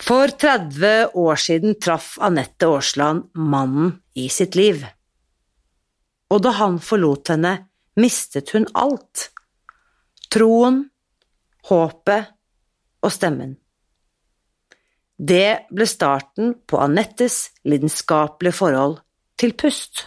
For 30 år siden traff Anette Aasland mannen i sitt liv. Og da han forlot henne, mistet hun alt. Troen, håpet og stemmen. Det ble starten på Anettes lidenskapelige forhold til pust.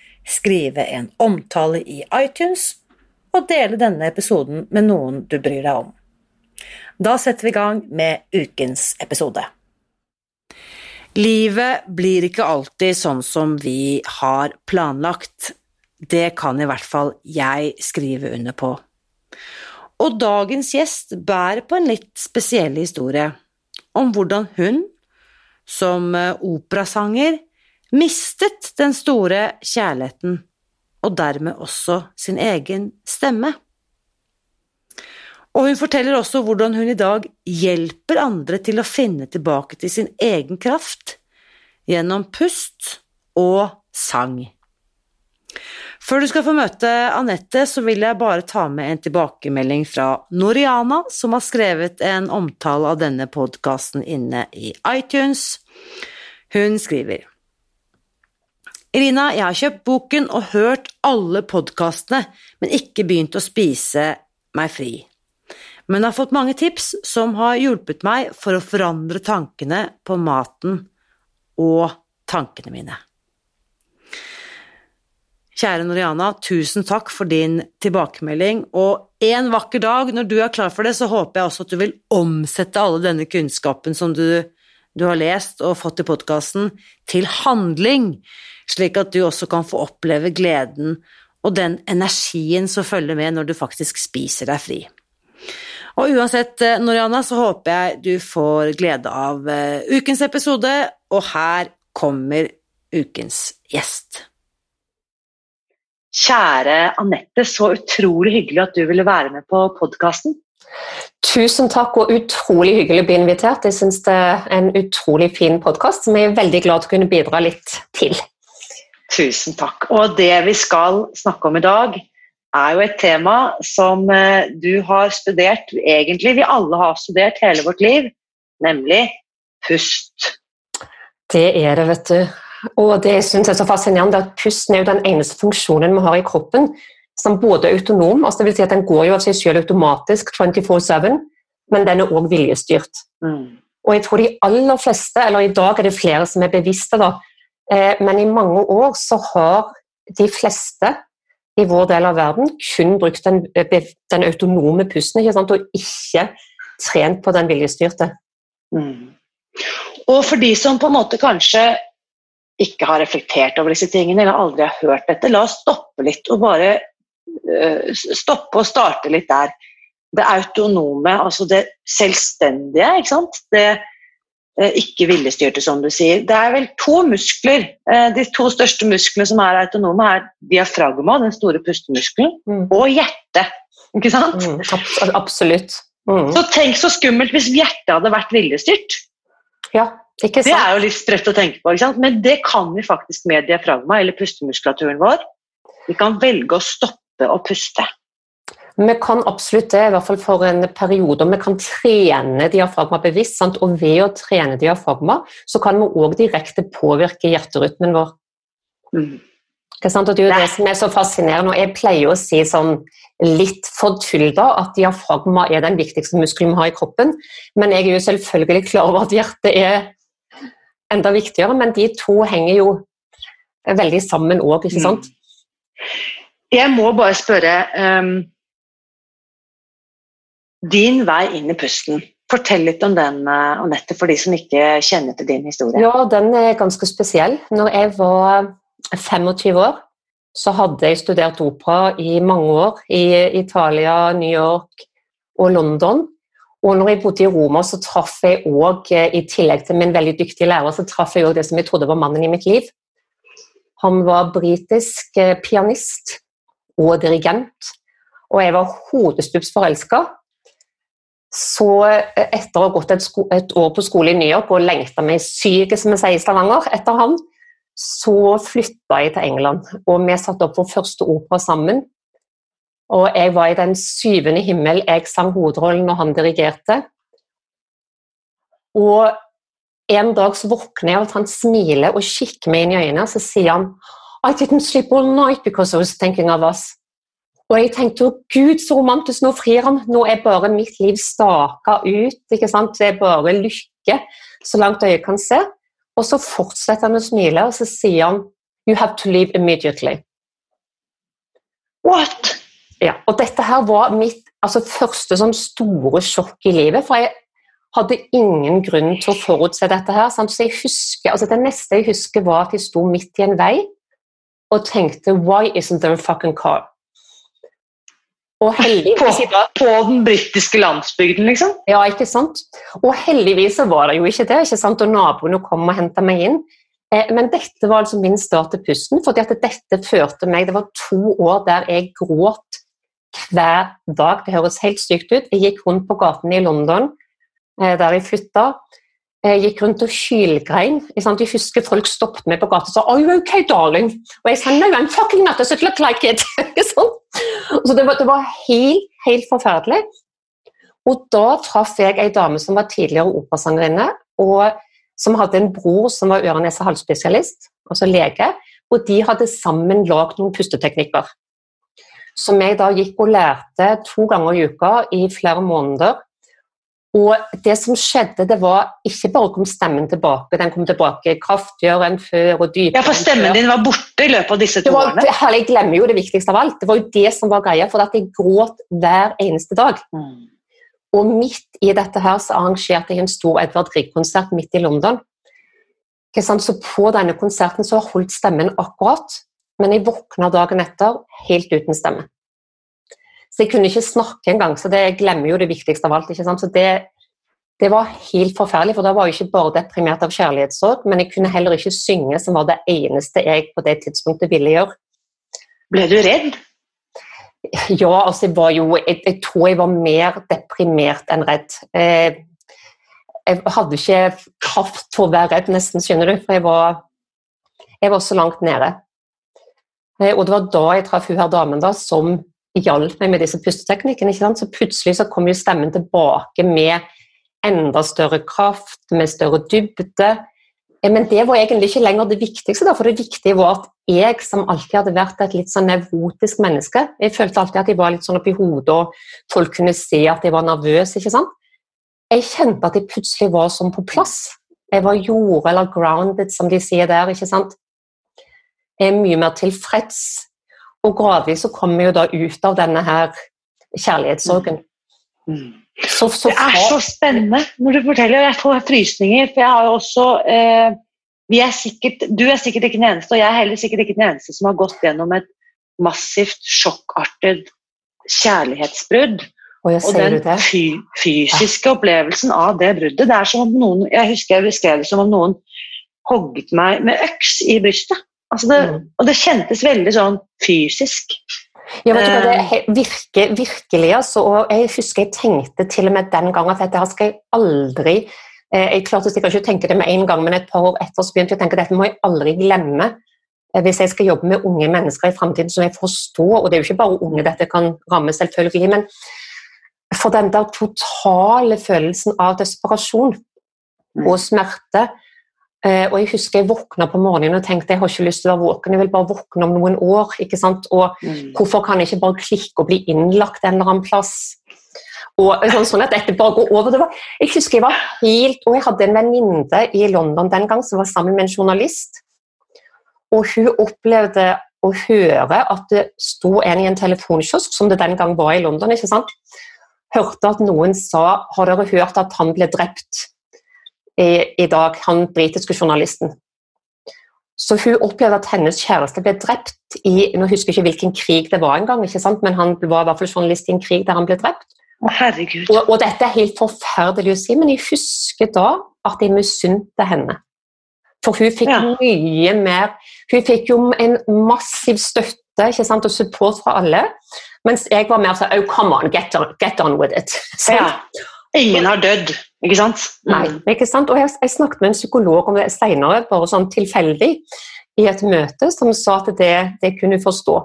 skrive en omtale i iTunes og dele denne episoden med noen du bryr deg om. Da setter vi i gang med ukens episode. Livet blir ikke alltid sånn som vi har planlagt. Det kan i hvert fall jeg skrive under på. Og dagens gjest bærer på en litt spesiell historie om hvordan hun, som operasanger, mistet den store kjærligheten, og dermed også sin egen stemme. Og hun forteller også hvordan hun i dag hjelper andre til å finne tilbake til sin egen kraft gjennom pust og sang. Før du skal få møte Anette, så vil jeg bare ta med en tilbakemelding fra Noriana, som har skrevet en omtale av denne podkasten inne i iTunes. Hun skriver Irina, jeg har kjøpt boken og hørt alle podkastene, men ikke begynt å spise meg fri. Men har fått mange tips som har hjulpet meg for å forandre tankene på maten og tankene mine. Kjære Noriana, tusen takk for din tilbakemelding, og en vakker dag, når du er klar for det, så håper jeg også at du vil omsette alle denne kunnskapen som du, du har lest og fått i podkasten, til handling, slik at du også kan få oppleve gleden og den energien som følger med når du faktisk spiser deg fri. Og uansett, Norianna, Noriana, så håper jeg du får glede av eh, ukens episode, og her kommer ukens gjest. Kjære Anette, så utrolig hyggelig at du ville være med på podkasten. Tusen takk, og utrolig hyggelig å bli invitert. Jeg syns det er en utrolig fin podkast som jeg er veldig glad til å kunne bidra litt til. Tusen takk. Og det vi skal snakke om i dag, er jo et tema som eh, du har studert, egentlig vi alle har studert hele vårt liv, nemlig pust. Det er det, vet du. Og det synes jeg er så fascinerende at pusten er jo den eneste funksjonen vi har i kroppen som både er autonom, altså det vil si at den går jo av seg selv automatisk 24-7, men den er òg viljestyrt. Mm. Og jeg tror de aller fleste, eller i dag er det flere som er bevisste, da, men i mange år så har de fleste i vår del av verden kun brukt den, eh, den autonome pusten ikke sant? og ikke trent på den viljestyrte. Mm. Og for de som på en måte kanskje ikke har reflektert over disse tingene, eller aldri har hørt dette, la oss stoppe litt og bare uh, stoppe og starte litt der. Det autonome, altså det selvstendige, ikke sant. Det Eh, ikke viljestyrte, som du sier. Det er vel to muskler. Eh, de to største musklene som er autonome, er diafragma, den store pustemuskelen, mm. og hjertet. Ikke sant? Mm, absolutt. Mm. Så tenk så skummelt hvis hjertet hadde vært viljestyrt. Ja, ikke sant? Det er jo litt sprøtt å tenke på, men det kan vi faktisk med diafragma, eller pustemuskulaturen vår. Vi kan velge å stoppe å puste. Vi kan absolutt det, i hvert fall for en periode. Vi kan trene diafragma bevisst. Sant? Og ved å trene diafragma så kan vi òg direkte påvirke hjerterytmen vår. Mm. Og det er jo det som er så fascinerende. og Jeg pleier å si sånn litt for tull da, at diafragma er den viktigste muskelen vi har i kroppen. Men jeg er jo selvfølgelig klar over at hjertet er enda viktigere. Men de to henger jo veldig sammen òg, ikke sant? Mm. Jeg må bare spørre um, Din vei inn i pusten. Fortell litt om den, Anette, for de som ikke kjenner til din historie. Ja, den er ganske spesiell. Når jeg var 25 år, så hadde jeg studert opera i mange år i Italia, New York og London. Og når jeg bodde i Roma, så traff jeg òg, eh, i tillegg til min veldig dyktige lærer, så traff jeg òg det som jeg trodde var mannen i mitt liv. Han var britisk eh, pianist og dirigent, og jeg var hodestups forelska. Så eh, etter å ha gått et, et, år på skole i New York og lengta meg syk, som vi sier i Stavanger, etter han, så flytta jeg til England, og vi satte opp vår første opera sammen. Og jeg var i den syvende himmel. Jeg sang hovedrollen når han dirigerte. Og en dag så våkner jeg at han smiler og kikker meg inn i øynene, og så sier han I didn't sleep all night because I was thinking of us. Og jeg tenkte gud, så romantisk, nå frir han. Nå er bare mitt liv staka ut. ikke sant? Det er bare lykke så langt øyet kan se. Og så fortsetter han å smile, og så sier han You have to leave immediately. What? Ja, og dette her var mitt altså, første sånn store sjokk i livet. For jeg hadde ingen grunn til å forutse dette her. Sant? Så jeg husker, altså, Det neste jeg husker, var at jeg sto midt i en vei og tenkte Why isn't there a fucking car? Og heldigvis på, på den britiske landsbygden, liksom? Ja, ikke sant. Og heldigvis så var det jo ikke det, ikke sant? og naboene kom og henta meg inn. Eh, men dette var altså min start til pusten, fordi at dette førte meg Det var to år der jeg gråt hver dag. Det høres helt sykt ut. Jeg gikk rundt på gatene i London, eh, der jeg flytta. Jeg gikk rundt og hylgrein. Jeg husker folk stoppet meg på gata og sa 'Are you okay, darling?' Og jeg sa 'No, I'm fucking not. I should look like it?' sånn. Så det var, det var, helt, helt forferdelig. Og da traff jeg ei dame som var tidligere operasangerinne, og som hadde en bror som var øre-, nese- halsspesialist, altså lege. Og de hadde sammen lagd noen pusteteknikker. Som jeg da gikk og lærte to ganger i uka i flere måneder og det som skjedde, det var ikke bare kom stemmen tilbake, den kom tilbake kraftigere enn før og dypere. Ja, For stemmen din var borte i løpet av disse to var, årene? Jeg glemmer jo det viktigste av alt. Det var jo det som var greia, for at jeg gråt hver eneste dag. Mm. Og midt i dette her så arrangerte jeg en stor Edvard Grieg-konsert midt i London. Så på denne konserten så holdt stemmen akkurat, men jeg våkna dagen etter helt uten stemme. Så jeg kunne ikke snakke engang, så det, jeg glemmer jo det viktigste av alt. ikke sant? Så det, det var helt forferdelig, for da var jeg ikke bare deprimert av kjærlighetssorg, men jeg kunne heller ikke synge, som var det eneste jeg på det tidspunktet ville gjøre. Ble du redd? Ja, altså jeg var jo Jeg, jeg tror jeg var mer deprimert enn redd. Eh, jeg hadde ikke kraft til å være redd, nesten, skjønner du, for jeg var, jeg var så langt nede. Eh, og det var da jeg traff hun her damen da, som hjalp meg med disse pusteteknikkene. Så plutselig så kom jo stemmen tilbake med enda større kraft, med større dybde. Men det var egentlig ikke lenger det viktigste, for det viktige var at jeg, som alltid hadde vært et litt sånn nevrotisk menneske Jeg følte alltid at jeg var litt sånn oppi hodet, og folk kunne se at jeg var nervøs. ikke sant? Jeg kjente at jeg plutselig var sånn på plass. Jeg var jord, eller grounded, som de sier der. ikke sant? Jeg er mye mer tilfreds og gradvis så kommer vi jo da ut av denne her kjærlighetssorgen. Mm. Så, så det er så spennende når du forteller. Jeg får frysninger. For jeg har jo også eh, er sikkert, Du er sikkert ikke den eneste, og jeg er heller sikkert ikke den eneste som har gått gjennom et massivt sjokkartet kjærlighetsbrudd. Og, og den fy, fysiske ja. opplevelsen av det bruddet. Det er som om noen, Jeg husker jeg beskrev det som om noen hogget meg med øks i brystet. Altså det, mm. Og det kjentes veldig sånn fysisk. Ja, vet du hva, det eh. virker virkelig, altså. Og jeg husker jeg tenkte til og med den gangen at dette skal jeg aldri eh, Jeg klarte sikkert ikke å tenke det med en gang, men et par år etter så begynte jeg å tenke at dette må jeg aldri glemme. Eh, hvis jeg skal jobbe med unge mennesker i framtiden, som jeg forstår, og det er jo ikke bare unge dette kan ramme, selvfølgelig, men for den der totale følelsen av desperasjon mm. og smerte Eh, og jeg husker jeg våkna på morgenen og tenkte jeg har ikke lyst til å være våken, jeg vil bare våkne om noen år. ikke sant? Og mm. hvorfor kan jeg ikke bare klikke og bli innlagt en eller annen plass? Og sånn, sånn at dette bare går over. Var, jeg husker jeg var helt, og jeg hadde en venninne i London den gang som var sammen med en journalist. Og hun opplevde å høre at det sto en i en telefonkiosk, som det den gang var i London. ikke sant? Hørte at noen sa 'Har dere hørt at han ble drept?' I, i dag, han britiske journalisten. Så hun opplevde at hennes kjæreste ble drept i nå husker jeg ikke hvilken krig det var engang, men han var i hvert fall journalist i en krig der han ble drept. Herregud. Og, og, dette er helt forferdelig å si, men jeg husker da at jeg misunte henne. For hun fikk ja. mye mer Hun fikk jo en massiv støtte ikke sant, og support fra alle. Mens jeg var mer sånn Oh, come on, get on, get on with it. Ja. Ingen har dødd. Ikke sant? Mm. Nei, ikke sant? Og jeg, jeg, snakket med en psykolog om det senere, bare sånn tilfeldig, i et møte, som sa at det, det kunne forstå.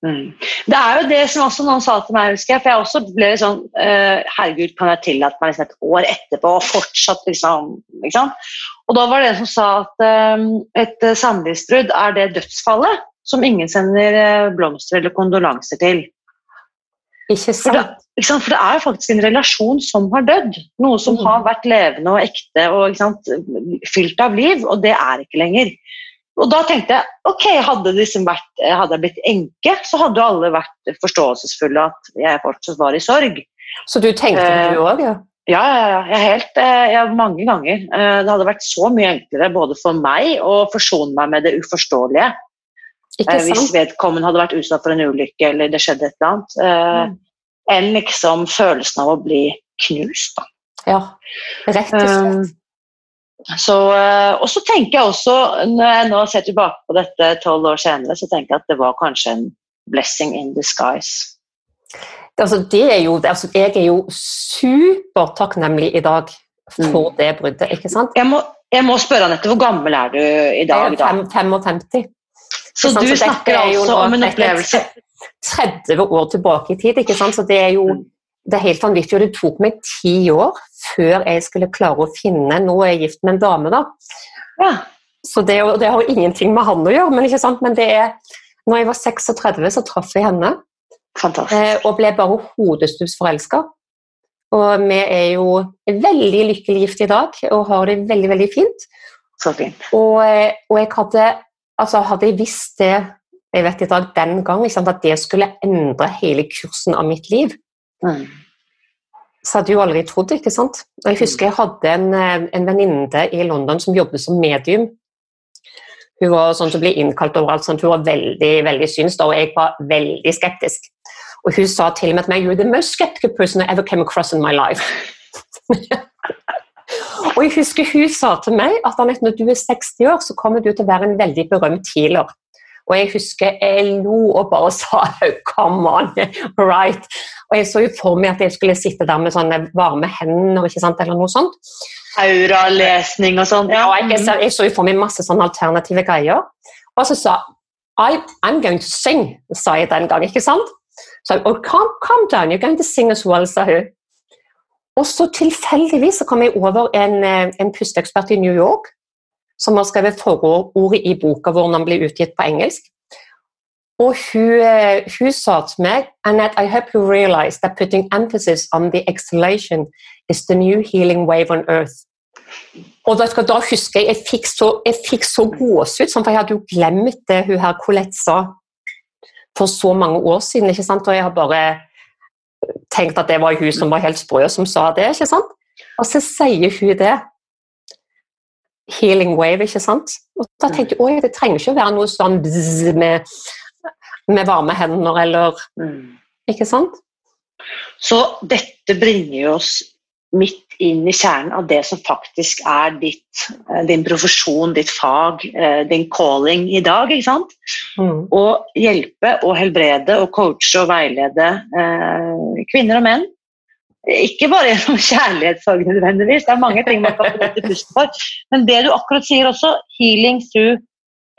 Mm. Det er jo det som også noen sa til meg, husker jeg, for jeg også ble sånn uh, Herregud, kan jeg tillate meg liksom et år etterpå og fortsatt liksom ikke sant? Og da var det en som sa at um, et uh, samlivsbrudd er det dødsfallet som ingen sender blomster eller kondolanser til. Ikke sant? For det, ikke sant? For det er jo faktisk en relasjon som har dødd. Noe som mm. har vært levende og ekte og sant, fylt av liv, og det er ikke lenger. Og da tenkte jeg ok, hadde, liksom vært, hadde jeg blitt enke, så hadde alle vært forståelsesfulle at jeg fortsatt var i sorg. Så du tenkte det du òg, ja? Ja, ja, ja, helt, eh, ja, mange ganger. Eh, det hadde vært så mye enklere både for meg å forsone meg med det uforståelige. Eh, hvis vedkommende hadde vært utsatt for en ulykke eller det skjedde et eller annet. Mm. Enn liksom følelsen av å bli knust. Da. Ja, rett og slett. Um, så, og så tenker jeg også, når jeg nå ser tilbake på dette tolv år senere, så tenker jeg at det var kanskje en blessing in disguise. Altså, det er jo, altså, jeg er jo supertakknemlig i dag for mm. det bruddet, ikke sant? Jeg må, jeg må spørre Anette, hvor gammel er du i dag? Jeg er 55. Så du så snakker altså om en opplevelse 30 år tilbake i tid, ikke sant? så det er jo mm. det er helt vanvittig. Og det tok meg ti år før jeg skulle klare å finne Nå er jeg gift med en dame, da. Ja. Så det, det, har jo ingenting med han å gjøre, men, ikke sant? men det er når jeg var 36, så traff jeg henne. Eh, og ble bare hodestups forelska. Og vi er jo veldig lykkelig gift i dag og har det veldig, veldig fint. Så fint. Og, eh, og jeg hadde, altså hadde jeg visst det jeg vet i dag den gang, at det skulle endre hele kursen av mitt liv, mm. så hadde jeg jo aldri trodd ikke sant? Og Jeg husker jeg hadde en, eh, en venninne i London som jobbet som medium. Hun var sånn som ble innkalt overalt, sånn, hun var veldig veldig syns, og jeg var veldig skeptisk. Og hun sa til og med til meg You're the most skeptical person I ever came across in my life. og jeg husker hun sa til meg at når du er 60 år, så kommer du til å være en veldig berømt healer. Og jeg husker jeg lo og bare sa come on, right. Og jeg så jo for meg at jeg skulle sitte der med sånne varme hender ikke sant, eller noe sånt. Auralesning og sånn. Ja, jeg, jeg, jeg, så jo for meg masse sånne alternative greier. Og så sa I, I'm going to sing, sa jeg den gang. ikke sant? Så oh, calm, calm down, you're going to sing as well, sa hun. Og så tilfeldigvis så kom jeg over en, eh, en pusteekspert i New York som har skrevet forordet i boka hvor den blir utgitt på engelsk. Og hun, eh, hun, sa til meg Annette, I hope you realize that putting emphasis on the exhalation is the new healing wave on earth. Og da, da husker jeg jeg fikk så, jeg fikk så gåsehud, for jeg hadde jo glemt det hun her Colette sa for så mange år siden. ikke sant? Og jeg har bare tenkt at det var hun som var helt sprø som sa det. ikke sant? Og så sier hun det. Healing wave, ikke sant? Og da tenkte jeg at det trenger ikke å være noe sånn med, med varme hender eller mm. Ikke sant? Så dette bringer oss midt inn i kjernen av det som faktisk er ditt, eh, din profesjon, ditt fag, eh, din calling i dag. ikke sant? Mm. Å hjelpe og helbrede og coache og veilede eh, kvinner og menn. Ikke bare gjennom kjærlighetssorg nødvendigvis, det er mange ting man kan få pusten for. Men det du akkurat sier også, healing through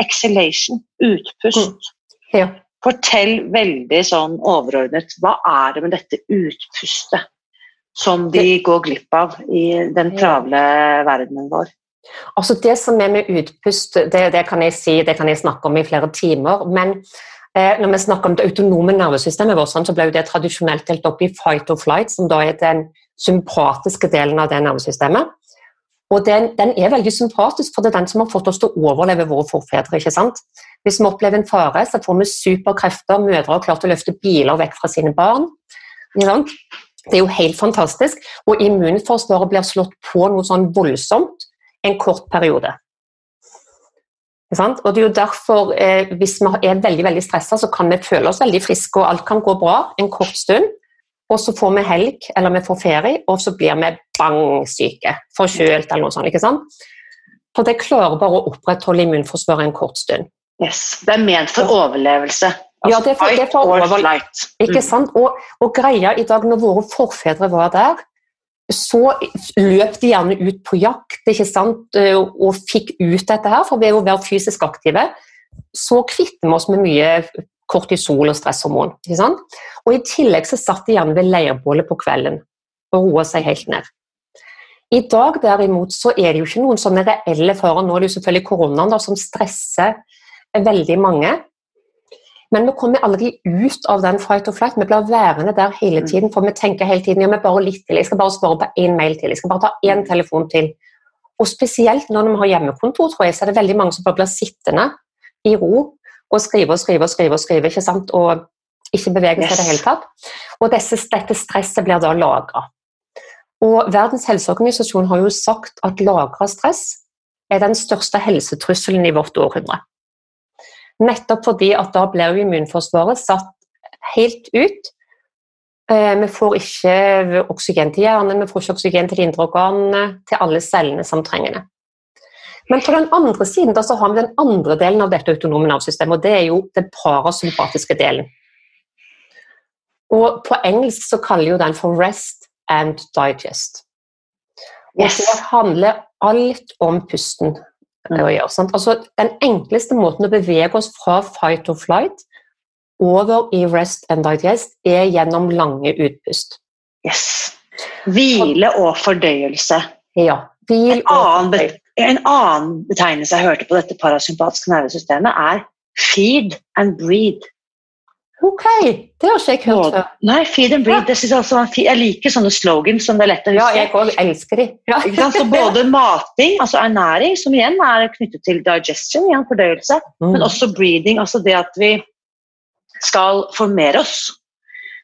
exhalation, utpust. Mm. Ja. Fortell veldig sånn overordnet, hva er det med dette utpustet? Som de går glipp av i den travle verdenen vår. Altså Det som er med utpust, det, det, kan jeg si, det kan jeg snakke om i flere timer. Men eh, når vi snakker om det autonome nervesystemet vårt, så ble det tradisjonelt delt opp i fight or flight, som da er den sympatiske delen av det nervesystemet. Og den, den, er veldig sympatisk, for det er den som har fått oss til å overleve våre forfedre. ikke sant? Hvis vi opplever en fare, så får vi superkrefter. Mødre har klart å løfte biler vekk fra sine barn. Det er jo helt fantastisk. Og immunforsvaret blir slått på noe sånn voldsomt en kort periode. Og det er jo derfor, eh, Hvis vi er veldig veldig stressa, så kan vi føle oss veldig friske, og alt kan gå bra en kort stund. Og så får vi helg, eller vi får ferie, og så blir vi bang syke. Forkjølt eller noe sånt. ikke sant? For det klarer bare å opprettholde immunforsvaret en kort stund. Yes, Det er ment for overlevelse. Altså, ja, det er for, det for overlevelse. Ikke mm. sant? Og, og greia i dag, når våre forfedre var der, så løp de gjerne ut på jakt ikke sant? Eh, og fikk ut dette her, for ved å være fysisk aktive så kvitter vi oss med mye kortisol og stresshormon. Ikke sant? Og I tillegg så satt de gjerne ved leirbålet på kvelden og roa seg helt ned. I dag derimot så er det jo ikke noen sånne reelle farer. Nå er det jo selvfølgelig koronaen da, som stresser veldig mange. Men vi kommer aldri ut av den fight or flight. Vi blir værende der hele mm. tiden, for vi tenker hele tiden ja, vi bare litt til. Jeg skal bare svare på én mail til. Jeg skal bare ta én mm. telefon til. Og spesielt når vi har hjemmekontor, tror jeg, så er det veldig mange som bare blir sittende i ro og skrive og skrive og skrive og skrive, ikke sant? og ikke bevege seg i det hele tatt. Og disse, dette stresset blir da lagra. Og Verdens helseorganisasjon har jo sagt at lagra stress er den største helsetrusselen i vårt århundre. Nettopp fordi at da blir immunforsvaret satt helt ut. Eh, vi får ikke oksygen til hjernen, vi får ikke oksygen til de indre organene, til alle cellene som trenger det. Men på den andre siden da, så har vi den andre delen av dette autonome nervesystemet, og det er jo den parasympatiske delen. Og På engelsk så kaller jo den for rest and digest. Og yes. Det handler alt om pusten å gjøre. Sant? Altså, den enkleste måten å bevege oss fra fight or flight over i rest and digest er gjennom lange utpust. Yes. Hvile og fordøyelse. Ja. Hvil en, annen, en annen betegnelse jeg hørte på dette parasympatiske nervesystemet, er feed and breathe. Ok, det har ikke jeg hørt før. Nei, feed and. Ja. Altså, jeg liker sånne slogans som det er lett å huske. Ja, jeg også elsker de. Ja. Så både mating, altså ernæring, som igjen er knyttet til digestion, igjen fordøyelse, mm. men også breathing, altså det at vi skal formere oss.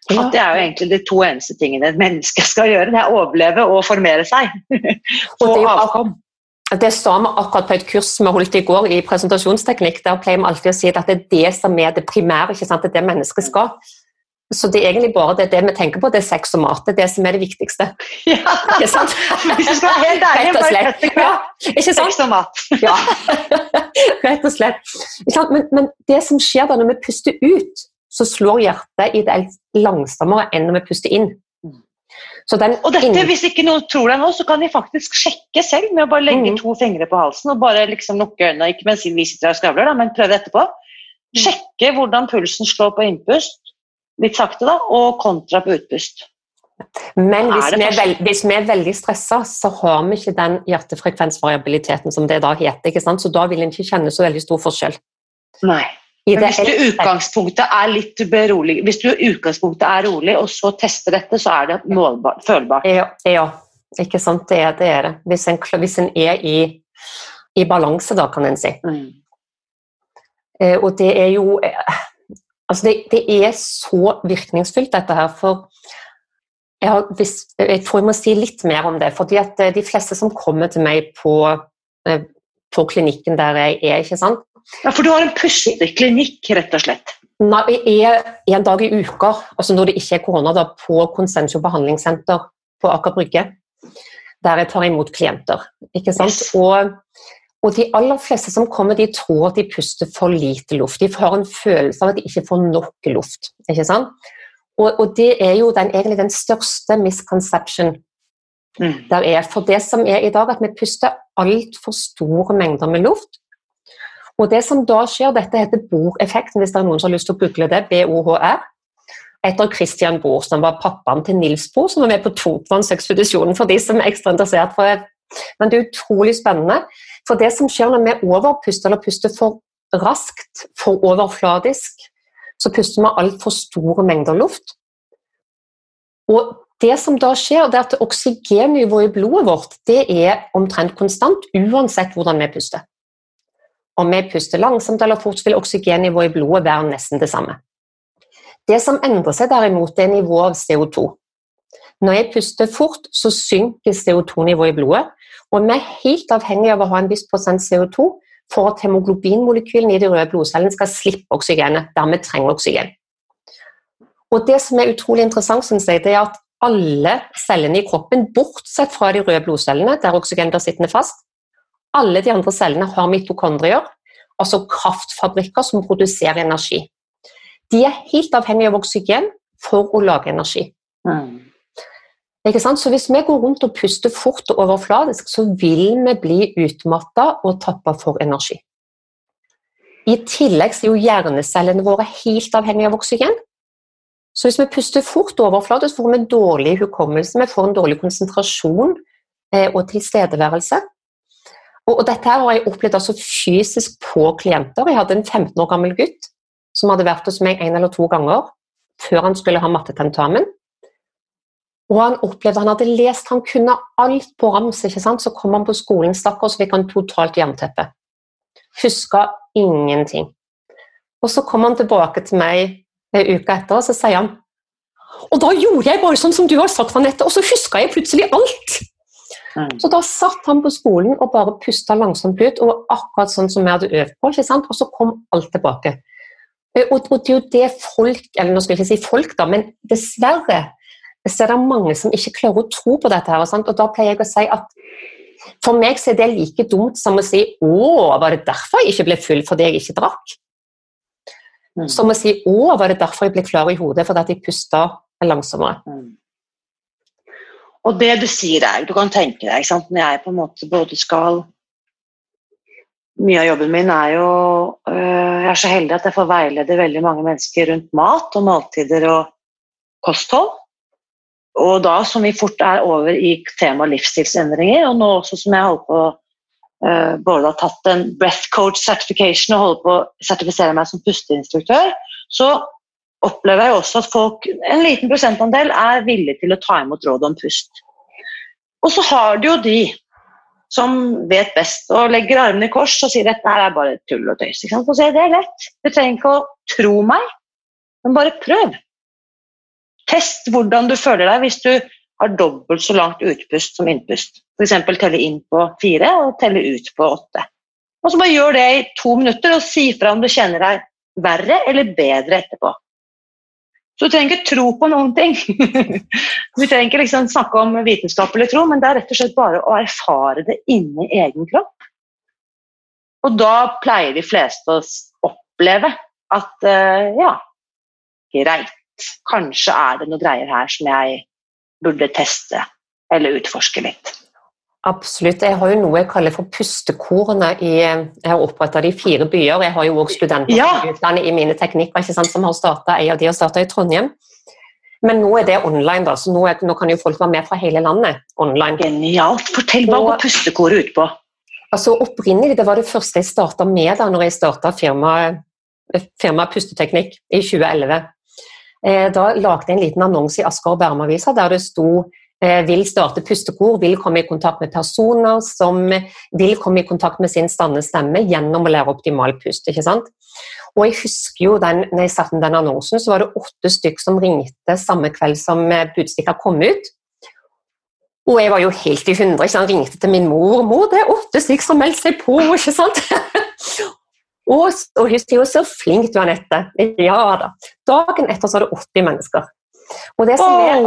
Ja. At det er jo egentlig de to eneste tingene et menneske skal gjøre. Det er å overleve og formere seg. Og avkom. Det sa vi akkurat på et kurs vi holdt i går i presentasjonsteknikk. Der pleier vi alltid å si at det er det som er det primære, ikke sant? det er det mennesket skal. Så det er egentlig bare det, det vi tenker på, det er sex og mat. Det er det som er det viktigste. Ja. Ikke sant? Hvis du skal være helt ærlig, bare og slett. Ja. Sex og mat. ja. Rett og slett. Men, men, det som skjer da når vi puster ut, så slår hjertet i det langsommere enn når vi puster inn. Og dette, Hvis ikke noen tror deg nå, så kan de faktisk sjekke selv med å bare legge mm. to fingre på halsen og bare liksom lukke øynene. Ikke mens vi sitter og skravler, men prøv etterpå. Mm. Sjekke hvordan pulsen slår på innpust, litt sakte, da, og kontra på utpust. Men hvis vi, veld, hvis vi, er veldig stressa, så har vi ikke den hjertefrekvensvariabiliteten som det da heter. ikke sant? Så da vil en ikke kjenne så veldig stor forskjell. Nei. Hvis du utgangspunktet er litt berolig, hvis du utgangspunktet er rolig, og så tester dette, så er det målbart, følbart. Ja, ja, ikke sant. Det er det. Er det. Hvis, en, hvis en er i, i, balanse, da, kan en si. Mm. Eh, og det er jo eh, Altså, det, det, er så virkningsfullt, dette her. For jeg, har, hvis, jeg, tror jeg må si litt mer om det. fordi at eh, de fleste som kommer til meg på, eh, på klinikken der jeg er, ikke sant ja, For du har en pusteklinikk, rett og slett? Nei, jeg er en dag i uka, altså når det ikke er korona, da, på Konsensio behandlingssenter på Aker Brygge. Der jeg tar imot klienter. ikke sant? Yes. Og, og, de aller fleste som kommer, de tror at de puster for lite luft. De har en følelse av at de ikke får nok luft. ikke sant? Og, og det er jo den, egentlig den største misconception mm. der er. For det som er i dag, at vi puster altfor store mengder med luft. Og det som da skjer, Dette heter Bohr-effekten, hvis det er noen som har lyst til å google det. BOHR. Etter Christian Bohr, som var pappaen til Nils Bohr, som var med på tungtvannsekspedisjonen, for de som er ekstra interessert. For Men det er utrolig spennende. For det som skjer når vi overpuster eller puster for raskt, for overfladisk, så puster vi altfor store mengder luft. Og det som da skjer, det er at oksygennivået i blodet vårt det er omtrent konstant uansett hvordan vi puster. Om vi puster langsomt eller fort, vil oksygennivået i blodet være nesten det samme. Det som endrer seg derimot, er nivået av CO2. Når jeg puster fort, så synker CO2-nivået i blodet, og vi er helt avhengig av å ha en viss prosent CO2 for at hemoglobinmolekylene i de røde blodcellene skal slippe oksygenet. Dermed trenger oksygen. Og Det som er utrolig interessant, synes jeg, det er at alle cellene i kroppen, bortsett fra de røde blodcellene, der oksygen blir sittende fast, alle de andre cellene har mitokondrier, altså kraftfabrikker som produserer energi. De er helt avhengige av oksygen for å lage energi. Mm. Så hvis vi går rundt og puster fort og overfladisk, så vil vi bli utmatta og tappa for energi. I tillegg er jo hjernecellene våre helt avhengige av oksygen. Så hvis vi puster fort og overfladisk, får vi en dårlig hukommelse, vi får en dårlig konsentrasjon eh, og tilstedeværelse. Og, dette her har jeg opplevd altså fysisk på klienter. Jeg hadde en 15 år gammel gutt som hadde vært hos meg en eller to ganger før han skulle ha mattetentamen. Og han opplevde han hadde lest, han kunne alt på rams. ikke sant? Så kom han på skolen, stakkar, så fikk han totalt jernteppe. Huska ingenting. Og så kom han tilbake til meg en uke etter, og så sier han Og da gjorde jeg bare sånn som du har sagt, Anette, og så huska jeg plutselig alt! Mm. Så da satt han på skolen og bare pusta langsomt ut, og akkurat sånn som vi hadde øvd på, ikke sant? og så kom alt tilbake. Eh, og, det er jo det folk, eller nå skal jeg ikke si folk, da, men dessverre så er det mange som ikke klarer å tro på dette. her, og da pleier jeg å si at for meg så er det like dumt som å si 'Å, var det derfor jeg ikke ble full fordi jeg ikke drakk?' Mm. Som å si 'Å, var det derfor jeg ble klar i hodet fordi jeg pusta langsommere'? Mm. Og det du sier er du kan tenke deg? Når jeg på en måte både skal Mye av jobben min er jo øh, Jeg er så heldig at jeg får veilede veldig mange mennesker rundt mat og måltider og kosthold. Og da som vi fort er over i temaet livsstilsendringer, og nå også som jeg holder på uh, både har tatt en breath coach certification og holder på å sertifisere meg som pusteinstruktør, så opplever jeg også at folk, en liten prosentandel, er villige til å ta imot råd om pust. Og så har du jo de som vet best og legger armene i kors og sier at dette er bare tull og tøys. Så sier er det lett. Du trenger ikke å tro meg, men bare prøv. Test hvordan du føler deg hvis du har dobbelt så langt utpust som innpust. F.eks. telle inn på fire og telle ut på åtte. Og så bare Gjør det i to minutter og si fra om du kjenner deg verre eller bedre etterpå. Så du trenger ikke tro på noen ting. du trenger ikke liksom snakke om vitenskap eller tro, men det er rett og slett bare å erfare det inni egen kropp. Og da pleier de fleste å oppleve at uh, ja, greit kanskje er det noe greier her som jeg burde teste eller utforske litt. Absolutt. Jeg har jo noe jeg kaller for pustekorene. I, jeg har oppretta de fire byer. Jeg har jo også studenter ja. i mine teknikker sant, som har starta en av de har starta i Trondheim. Men nå er det online, da, så nå, er, nå, kan jo folk være med fra hele landet online. Genialt. Fortell, hva går pustekoret ut på? Altså Opprinnelig det var det første jeg starta med da når jeg starta firmaet firma Pusteteknikk i 2011. Eh, da lagde jeg en liten annonse i Asker og Bærum-avisa der det sto vil starte pustekor, vil komme i kontakt med personer som vil komme i kontakt med sin stande stemme gjennom å lære optimal pust. ikke sant? Og jeg husker jo den, når jeg satte den annonsen, så var det åtte stykk som ringte samme kveld som eh, budstikka kom ut. Og jeg var jo helt i hundre. ikke sant? Ringte til min mor. 'Mor, det er åtte stykk som meldte meldt seg på.' ikke sant? Og, og hun sier jo 'så flink du er, Anette'. Ja da. Dagen etter så er det 80 mennesker. Og det som er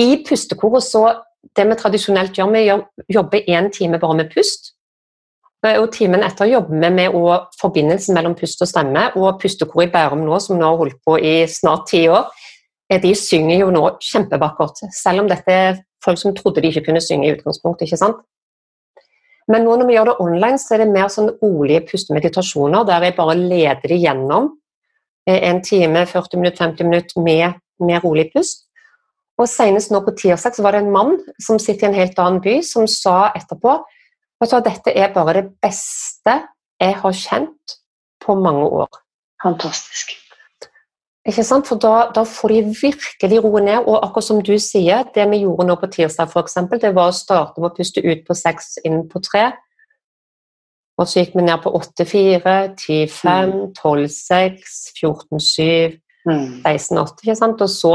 I pustekoret så Det vi tradisjonelt gjør, vi jobber én time bare med pust. Og timen etter jobber vi med forbindelsen mellom pust og stemme. Og pustekoret i Bærum nå, som nå har holdt på i snart ti år, eh, de synger jo nå kjempevakkert. Selv om dette er folk som trodde de ikke kunne synge i utgangspunktet. ikke sant? Men nå når vi gjør det online, så er det mer sånn rolige pustemeditasjoner der jeg bare leder det gjennom eh, en time, 40 minutter, 50 minutter med, med rolig pust. Og senest nå på tirsdag så var det en mann som sitter i en helt annen by, som sa etterpå at dette er bare det beste jeg har kjent på mange år. Fantastisk. Ikke sant? For da, da får de virkelig roe ned. Og akkurat som du sier, det vi gjorde nå på tirsdag, for eksempel, det var å starte med å puste ut på seks, inn på tre. Og så gikk vi ned på 8-4, 10-5, 12-6, 14-7, 16-8. ikke sant? Og så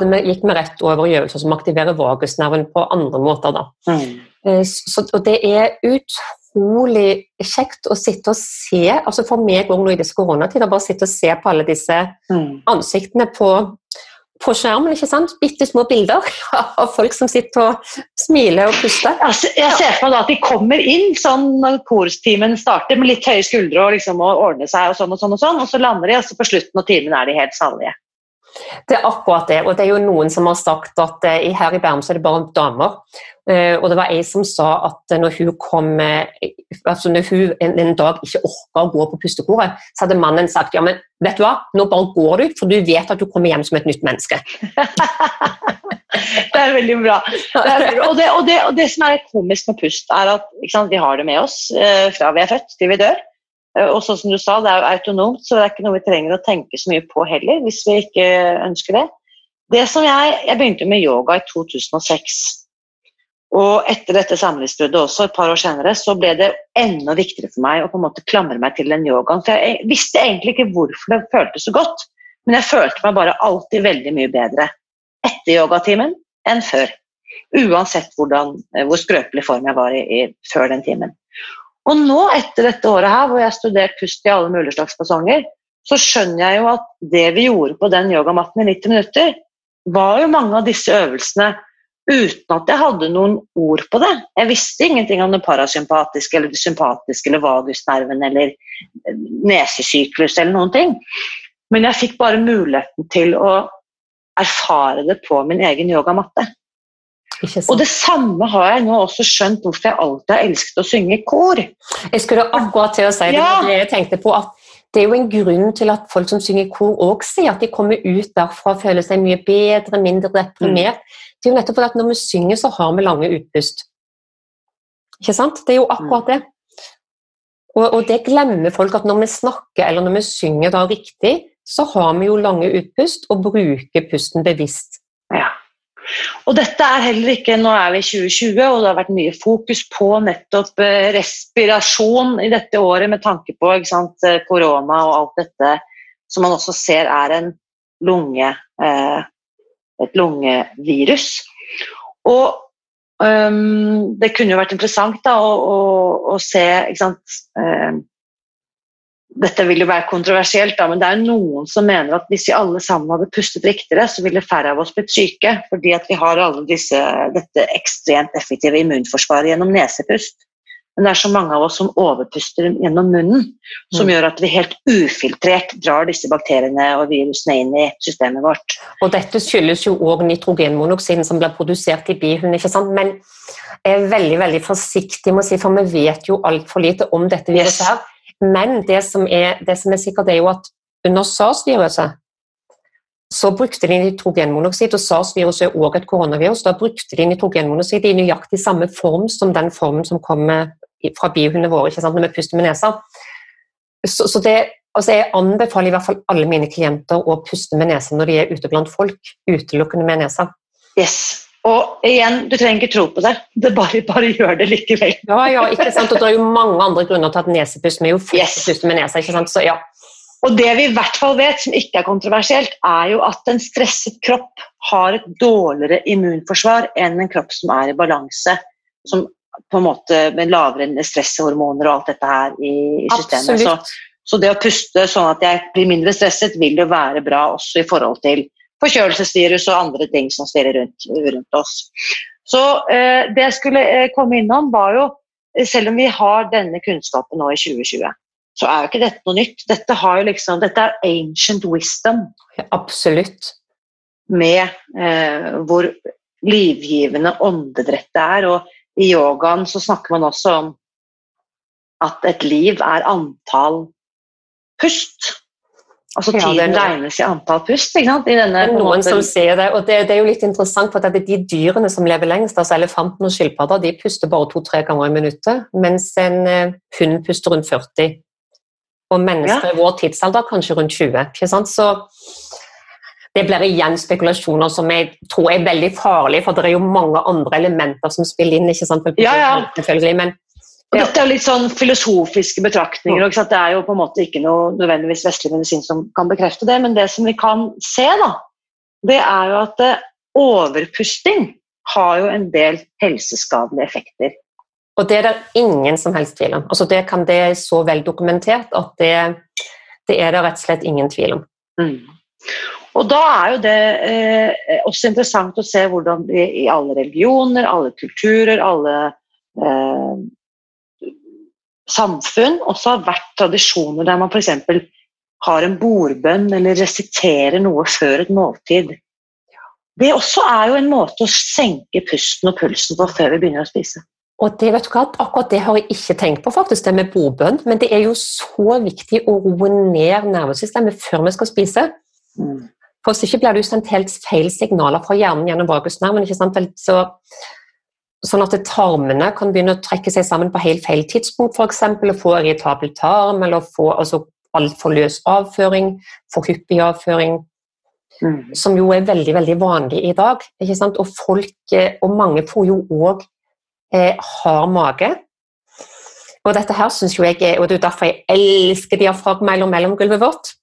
vi, gikk vi rett over i øvelser som aktiverer vagusnerven på andre måter. da. Mm. Eh, så, og det er utrolig kjekt å sitte og se, altså for meg òg nå i disse koronatider, bare sitte og se på alle disse mm. ansiktene på, på skjermen. ikke sant? Bitte små bilder av folk som sitter og smiler og puster. Jeg ser for meg da at de kommer inn sånn når korstimen starter med litt høye skuldre og liksom å ordne seg, og sånn og sånn, og sånn, og så lander de, og så på slutten av timen er de helt salige. Det er akkurat det. Og det er jo noen som har sagt at uh, her i Bærum så er det bare damer. Uh, og det var ei som sa at når hun kom altså når hun en, en, dag ikke orka å gå på pustekoret, så hadde mannen sagt ja, men vet du hva, nå bare går du, for du vet at du kommer hjem som et nytt menneske. det er veldig bra. Det er, og, det, og, det, og, det, som er komisk med pust, er at sant, vi har det med oss fra vi er født til vi dør. Eh, og sånn som du sa, det er jo autonomt, så det er ikke noe vi trenger å tenke så mye på heller, hvis vi ikke ønsker det. Det som Jeg, jeg begynte med yoga i 2006. Og etter dette samlivsbruddet også, et par år senere, så ble det enda viktigere for meg å på en måte klamre meg til den yogaen. For jeg visste egentlig ikke hvorfor det føltes så godt, men jeg følte meg bare alltid veldig mye bedre etter yogatimen enn før. Uansett hvordan, hvor skrøpelig form jeg var i, i før den timen. Og nå, etter dette året her, hvor jeg har studert pust i alle mulige slags fasonger, så skjønner jeg jo at det vi gjorde på den yogamatten i 90 minutter, var jo mange av disse øvelsene uten at jeg hadde noen ord på det. Jeg visste ingenting om det parasympatiske eller det sympatiske eller vagusnerven eller nesesyklus eller noen ting. Men jeg fikk bare muligheten til å erfare det på min egen yogamatte. Og det samme har jeg nå også skjønt hvorfor jeg alltid har elsket å synge i kor. Jeg skulle akkurat til å si det, ja. det jeg tenkte på at det er jo en grunn til at folk som synger i kor òg sier at de kommer ut derfra og føler seg mye bedre, mindre deprimert. Mm. Det er jo nettopp fordi at når vi synger, så har vi lange utpust. Ikke sant? Det er jo akkurat det. Og, og det glemmer folk at når vi snakker eller når vi synger da riktig, så har vi jo lange utpust og bruker pusten bevisst. Og dette er heller ikke Nå er vi i 2020, og det har vært mye fokus på nettopp eh, respirasjon i dette året med tanke på sant, eh, korona og alt dette som man også ser er lunge, eh, et lungevirus. Og um, det kunne jo vært interessant da, å, å, å se sant, um, dette vil jo være kontroversielt, da, men det er noen som mener at hvis vi alle sammen hadde pustet riktigere, så ville færre av oss blitt syke. Fordi at vi har alle disse, dette ekstremt effektive immunforsvaret gjennom nesepust. Men det er så mange av oss som overpuster gjennom munnen, som mm. gjør at vi helt ufiltrert drar disse bakteriene og virusene inn i systemet vårt. Og Dette skyldes jo òg nitrogenmonoksiden som blir produsert i bihulen. ikke sant? Men jeg er veldig veldig forsiktig med å si, for vi vet jo altfor lite om dette viruset. her. Men det som er, det som er sikkert, er jo at under SARS-viruset så brukte de nitrogenmonoksid, og SARS-viruset er også et koronavirus. Da brukte de nitrogenmonoksid i nøyaktig samme form som den formen som kommer fra biohundene våre ikke sant, når vi puster med nesa. Så, så det, altså jeg anbefaler i hvert fall alle mine klienter å puste med nesa når de er ute blant folk. Utelukkende med nesa. Yes. Og igjen, du trenger ikke tro på det, det bare, bare gjør det likevel. Ja, ja, ikke sant? Og det er jo mange andre grunner til at nesepust Vi jo yes. med nesa. ikke sant? Så ja. Og det vi i hvert fall vet, som ikke er kontroversielt, er jo at en stresset kropp har et dårligere immunforsvar enn en kropp som er i balanse, som på en måte med lavere stresshormoner og alt dette her i, i systemet. Så, så, det å puste sånn at jeg blir mindre stresset, vil jo være bra også i forhold til forkjølelsesvirus og andre ting som stirrer rundt, rundt, oss. Så eh, Det jeg skulle eh, komme innom, var jo Selv om vi har denne kunnskapen nå i 2020, så er jo ikke dette noe nytt. Dette, liksom, dette er ancient wisdom. Absolutt. Med eh, hvor livgivende åndedrettet er. Og i yogaen så snakker man også om at et liv er antall pust. Altså Tiden ja, regnes i antall pust. ikke sant? I denne, det er noen som sier det, og det, det, er jo litt interessant, for at de dyrene som lever lengst, altså elefanten og skilpadder, de puster bare to-tre ganger i minuttet, mens en uh, hund puster rundt 40. Og mennesker ja. i vår tidsalder kanskje rundt 20. ikke sant? Så det blir igjen spekulasjoner som jeg tror er veldig farlige, for det er jo mange andre elementer som spiller inn. ikke sant? Ja, ja. Men og dette er jo litt sånn filosofiske betraktninger. Det er jo på en måte ikke noe nødvendigvis vestlig medisin som kan bekrefte det, men det som vi kan se, da, det er jo at eh, overpusting har jo en del helseskadelige effekter. Og det er det ingen som helst tvil om. Altså det, kan, det er så vel dokumentert at det, det, er det rett og slett ingen tvil om. Mm. Og da er jo det eh, også interessant å se hvordan i alle religioner, alle kulturer, alle eh, samfunn også har vært tradisjoner der man f.eks. har en bordbønn eller resiterer noe før et måltid. Det også er jo en måte å senke pusten og pulsen på før vi begynner å spise. Og det, vet du hva, Akkurat det har jeg ikke tenkt på, faktisk, det med bordbønn. Men det er jo så viktig å roe ned nervesystemet før vi skal spise. Mm. For hvis ikke blir det sendt helt feil signaler fra hjernen gjennom vagusnerven. ikke sant? Så Sånn at tarmene kan begynne å trekke seg sammen på helt feil tidspunkt, f.eks. få irritabel tarm eller få altså, altfor løs avføring, for hyppig avføring. Mm. Som jo er veldig veldig vanlig i dag. ikke sant? Og folk, eh, og mange får jo òg eh, hard mage. Og dette her synes jo jeg er, og det er derfor jeg elsker diafragma eller mellomgulvet vårt.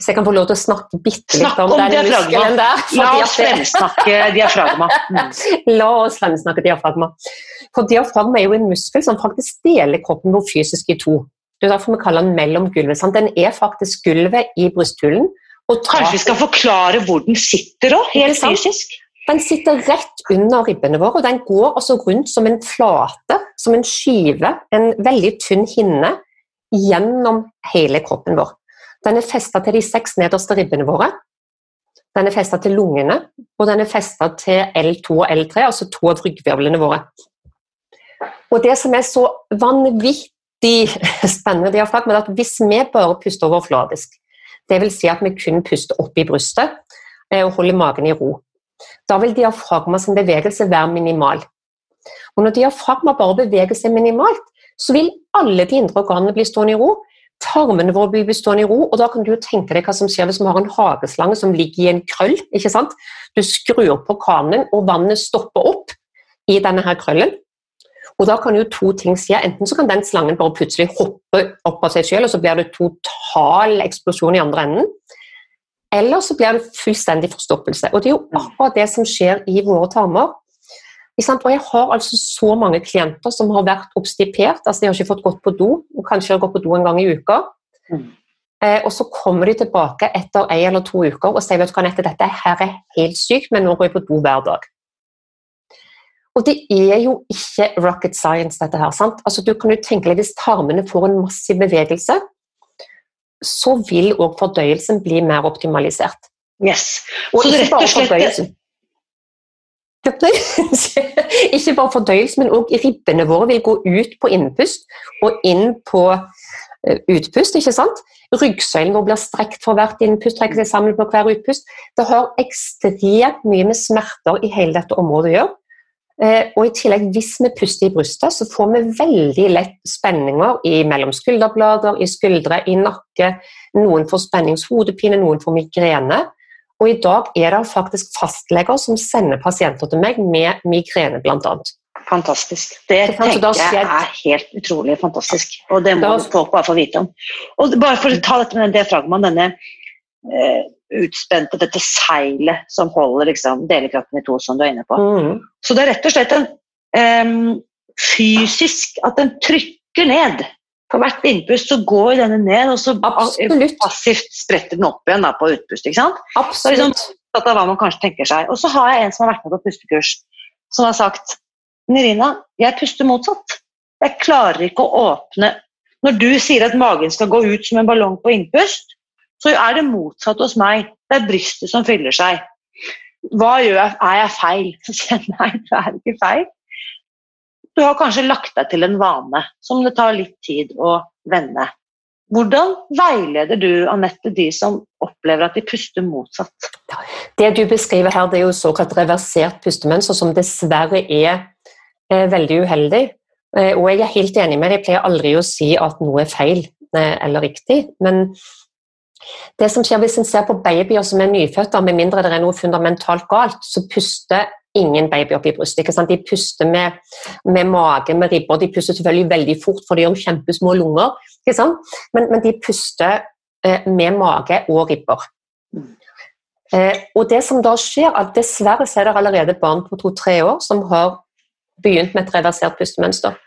Hvis jeg kan få lov til å snakke bitte litt om, om den muskelen der. La oss fremsnakke diafragma. Mm. La oss fremsnakke diafragma. For diafragma er jo en muskel som faktisk deler kroppen vår fysisk i to. Det er derfor vi kaller den mellomgulvet. Sant? Den er faktisk gulvet i brysthulen. Kanskje vi skal forklare hvor den sitter òg, helt fysisk? Den sitter rett under ribbene våre, og den går altså rundt som en flate, som en skive, en veldig tynn hinne, gjennom hele kroppen vår. Den er festa til de seks nederste ribbene våre. Den er festa til lungene, og den er festa til L2 og L3, altså to av ryggvirvlene våre. Og det som er så vanvittig spennende, det er at hvis vi bare puster overfladisk, dvs. Si at vi kun puster opp i brystet eh, og holder magen i ro, da vil diafragma sin bevegelse være minimal. Og når diafragma bare beveger seg minimalt, så vil alle de indre organene bli stående i ro, tarmene våre blir bestående i ro. og Da kan du jo tenke deg hva som skjer hvis vi har en hageslange som ligger i en krøll. ikke sant? Du skrur på kranen, og vannet stopper opp i denne her krøllen. Og Da kan jo to ting skje. Enten så kan den slangen bare plutselig hoppe opp av seg selv, og så blir det total eksplosjon i andre enden. Eller så blir det fullstendig forstoppelse. Og Det er jo akkurat det som skjer i våre tarmer. Og jeg har altså så mange klienter som har vært obstipert, altså de har ikke fått gått på do, kanskje har gått på do en gang i uka. Mm. Eh, og så kommer de tilbake etter en eller to uker og sier vet du hva, Nette, dette her er helt sykt, men nå går jeg på do hver dag. Og det er jo ikke rocket science, dette her. sant? Altså du kan jo tenke deg Hvis tarmene får en massiv bevegelse, så vil òg fordøyelsen bli mer optimalisert. Yes. Og så rett og slett ikke bare fordøyelse, men òg ribbene våre vil gå ut på innpust og inn på eh, utpust. ikke sant? Ryggsøylen vår blir strekt for hvert innpust, trekker seg sammen på hver utpust. Det har ekstremt mye med smerter i hele dette området å gjøre. Eh, og i tillegg, hvis vi puster i brystet, så får vi veldig lett spenninger i mellom skulderblader, i skuldre, i nakke. Noen får spenningshodepine, noen får migrene. Og i dag er det faktisk fastleger som sender pasienter til meg med migrene, bl.a. Fantastisk. Det tenker jeg er helt utrolig fantastisk. Og det må folk bare få vite om. Og bare for å ta dette med diafragmaen, denne eh, utspente, dette seilet som holder liksom, delekroppen i to, som du er inne på. Mm. Så det er rett og slett en um, fysisk At den trykker ned på hvert innpust så går denne ned, og så Absolutt. passivt spretter den opp igjen da, på utpust. ikke sant? Absolutt. Liksom, av hva man kanskje tenker seg. Og så har jeg en som har vært med på pustekurs, som har sagt Nirina, jeg puster motsatt. Jeg klarer ikke å åpne Når du sier at magen skal gå ut som en ballong på innpust, så er det motsatt hos meg. Det er brystet som fyller seg. Hva gjør jeg? Er jeg feil? Så sier jeg nei, det er ikke feil. Du har kanskje lagt deg til en vane som det tar litt tid å vende. Hvordan veileder du Anette, de som opplever at de puster motsatt? Det du beskriver her, det er jo såkalt reversert pustemønster, som dessverre er eh, veldig uheldig. Eh, og jeg er helt enig med deg, jeg pleier aldri å si at noe er feil eh, eller riktig. Men det som skjer hvis en ser på babyer som er nyfødte, med mindre det er noe fundamentalt galt, så puster ingen baby opp i brystet. ikke sant? De puster med, med mage, med ribber. De puster selvfølgelig veldig fort, for de har kjempesmå lunger. ikke sant? Men, men de puster eh, med mage og ribber. Eh, og det som da skjer, at Dessverre så er det allerede barn på to-tre år som har begynt med et reversert pustemønster.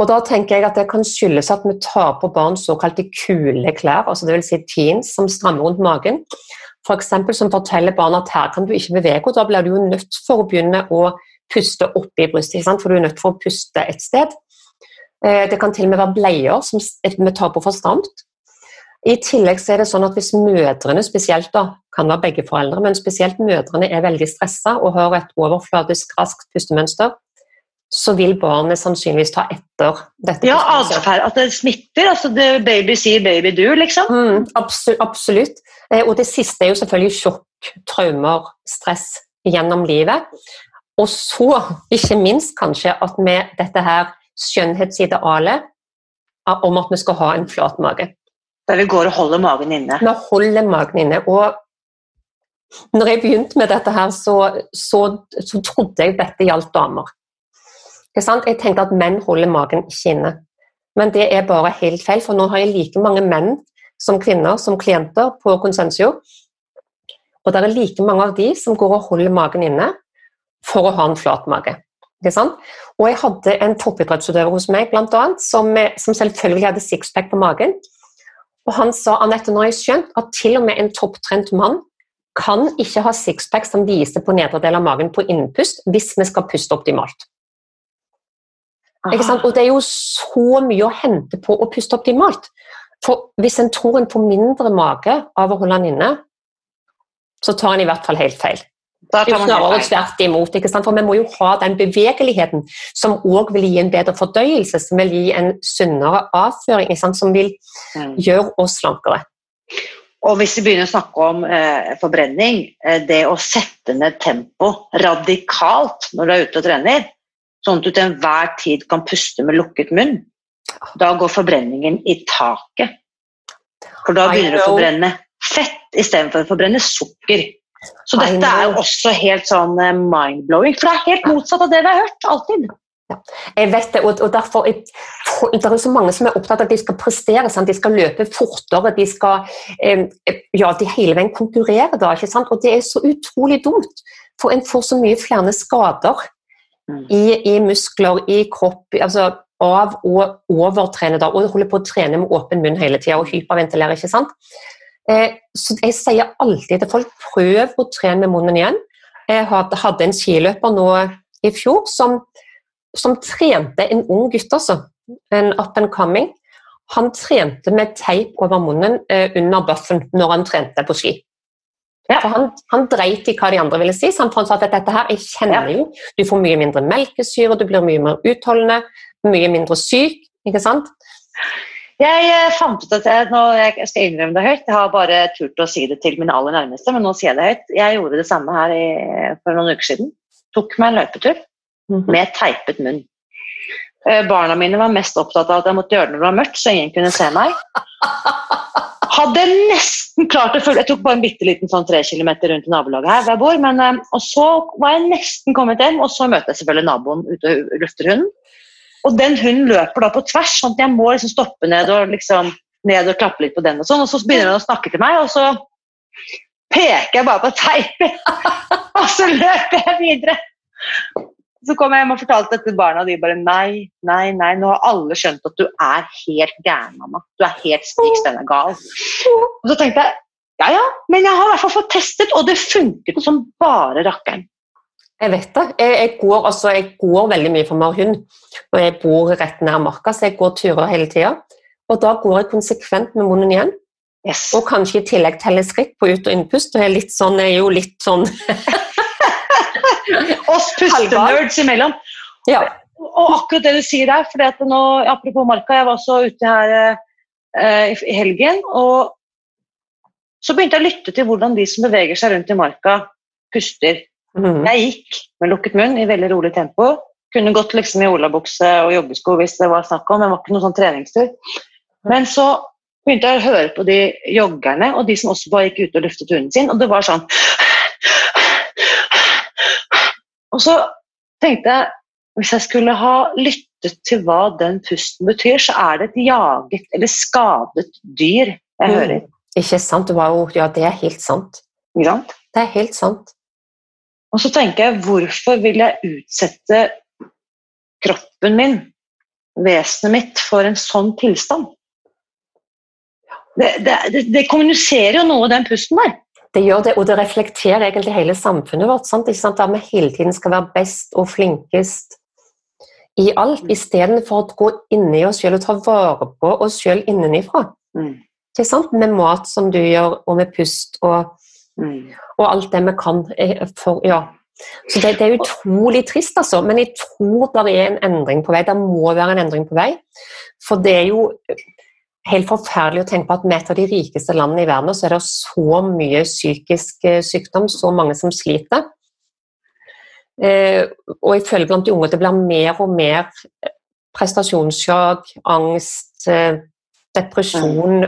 Og da tenker jeg at Det kan skyldes at vi tar på barn såkalte kule klær, altså dvs. Si teens som strammer rundt magen eksempel, som forteller barna at her kan du ikke bevege, og da blir du jo nødt for å begynne å puste opp i brystet, for du er nødt for å puste et sted. Eh, det kan til og med være bleier som vi tar på for stramt. I tillegg er det sånn at hvis mødrene spesielt da, kan være begge foreldre, men spesielt mødrene er veldig stressa og har et overfladisk raskt pustemønster, så vil barnet sannsynligvis ta etter dette. Ja, atferd. At det smitter. altså det Baby sier, baby do, liksom. Mm, absolutt. absolutt. Eh, og det siste er jo selvfølgelig sjokk, traumer, stress gjennom livet. Og så, ikke minst kanskje, at med dette her skjønnhetsidealet om at vi skal ha en flat mage. Der vi går og holder magen inne. Vi holder magen inne. Og når jeg begynte med dette her, så, så, så trodde jeg dette gjaldt damer. Jeg tenkte at menn holder magen ikke inne. Men det er bare helt feil, for nå har jeg like mange menn som kvinner, som klienter på Konsensio. Og det er like mange av de som går og holder magen inne for å ha en flat mage. Og jeg hadde en toppidrettsutøver hos meg blant annet, som, som selvfølgelig hadde sixpack på magen. Og han sa Anette, nå har jeg skjønt at til og med en topptrent mann kan ikke ha sixpack som viser på nedre del av magen på innpust hvis vi skal puste optimalt. Og det er jo så mye å hente på å puste optimalt. For hvis en tror en får mindre mage av å holde den inne, så tar en i hvert fall helt feil. Det er jo snarere tvert imot. For vi må jo ha den bevegeligheten som òg vil gi en bedre fordøyelse, som vil gi en sunnere avføring, som vil mm. gjøre oss slankere. Og hvis vi begynner å snakke om eh, forbrenning, eh, det å sette ned tempo radikalt når du er ute og trener, sånn at du til enhver tid kan puste med lukket munn, da går forbrenningen i taket. For da begynner du å forbrenne fett istedenfor å forbrenne sukker. Så dette er jo også helt sånn eh, mind-blowing, for det er helt motsatt av det vi har hørt. alltid. Jeg vet det, og, derfor er, det er så mange som er opptatt av at de skal prestere. Sant? De skal løpe fortere, de skal eh, ja, de hele veien konkurrere. Da, ikke sant? Og det er så utrolig dumt, for en får så mye flere skader. I, i, muskler, i kropp. altså av å overtrene da, og holde på å trene med åpen munn hele tida og hyperventilere. ikke sant? Eh, så Jeg sier alltid til folk prøv å trene med munnen igjen. Jeg hadde en skiløper nå i fjor som, som trente en ung gutt, altså. En up and coming. Han trente med teip over munnen eh, under buffen når han trente på ski. Ja. For han, han dreit i hva de andre ville si. Så han sa at dette her, jeg kjenner jo, du får mye mindre melkesyre, du blir mye mer utholdende mye mindre syk, ikke sant? Jeg eh, fant ut at jeg, nå, jeg skal innrømme det høyt, jeg har bare turt å si det til mine aller nærmeste, men nå sier jeg det høyt. Jeg gjorde det samme her i, for noen uker siden. Tok meg en løpetur mm -hmm. med teipet munn. Eh, barna mine var mest opptatt av at jeg måtte gjøre det når det var mørkt, så ingen kunne se meg. Hadde nesten klart å følge Jeg tok bare en bitte liten sånn tre kilometer rundt nabolaget her hvor jeg bor, men, eh, og så var jeg nesten kommet hjem, og så møter jeg selvfølgelig naboen ute og lufter hunden. Og den hunden løper da på tvers, sånn at jeg må liksom stoppe ned og, liksom, ned og klappe litt på den. Og sånn, og så begynner han å snakke til meg, og så peker jeg bare på teipen. og så løper jeg videre. Så kom jeg hjem og fortalte dette til barna, og de bare nei, nei, nei. Nå har alle skjønt at du er helt gæren, mamma. Du er helt stikk stemme gal. Og så tenkte jeg ja ja, men jeg har i hvert fall fått testet, og det funket som bare rakkeren. Jeg vet det. Jeg, jeg, går, altså, jeg går, veldig mye for vi har hund, og jeg bor rett nær marka, så jeg går turer hele tida. Og da går jeg konsekvent med munnen igjen. Yes. Og kanskje i tillegg teller skritt på ut- og innpust. Og jeg er, litt sånn, jeg er jo litt sånn Oss pustenerds imellom. Ja. Og akkurat det du sier der, for nå, apropos marka, jeg var også ute her eh, eh, i helgen, og så begynte jeg å lytte til hvordan de som beveger seg rundt i marka, puster. Mm. Jeg gikk med lukket munn i veldig rolig tempo. Kunne gått liksom i olabukse og joggesko hvis det var snakk om, men det var ikke noen sånn treningstur. Men så begynte jeg å høre på de joggerne og de som også bare gikk ut og luftet hunden sin, og det var sånn Og så tenkte jeg hvis jeg skulle ha lyttet til hva den pusten betyr, så er det et jaget eller skadet dyr jeg mm. hører. Ikke sant? Wow, ja, det er helt sant. Ikke sant? Det er helt sant. Og så tenker jeg, hvorfor vil jeg utsette kroppen min, vesenet mitt, for en sånn tilstand? Det, det, det, det kommuniserer jo noe, den pusten der. Det gjør det, og det reflekterer egentlig hele samfunnet vårt. Sant? Sant? Der vi hele tiden skal være best og flinkest i alt, mm. istedenfor å gå inni oss selv og ta vare på oss selv innenifra. Mm. Ikke sant? Med mat som du gjør, og med pust og, mm. og alt det vi kan. Eh, for, ja. Så det, det, er utrolig trist, altså. Men jeg tror det er en endring på vei. Det må være en endring på vei. For det er jo helt forferdelig å tenke på at med et av de rikeste landene i verden så er det så mye psykisk eh, sykdom, så mange som sliter. Eh, og føler blant de unge at det blir mer og mer prestasjonsjag, prestasjonssjokk, angst, depresjon.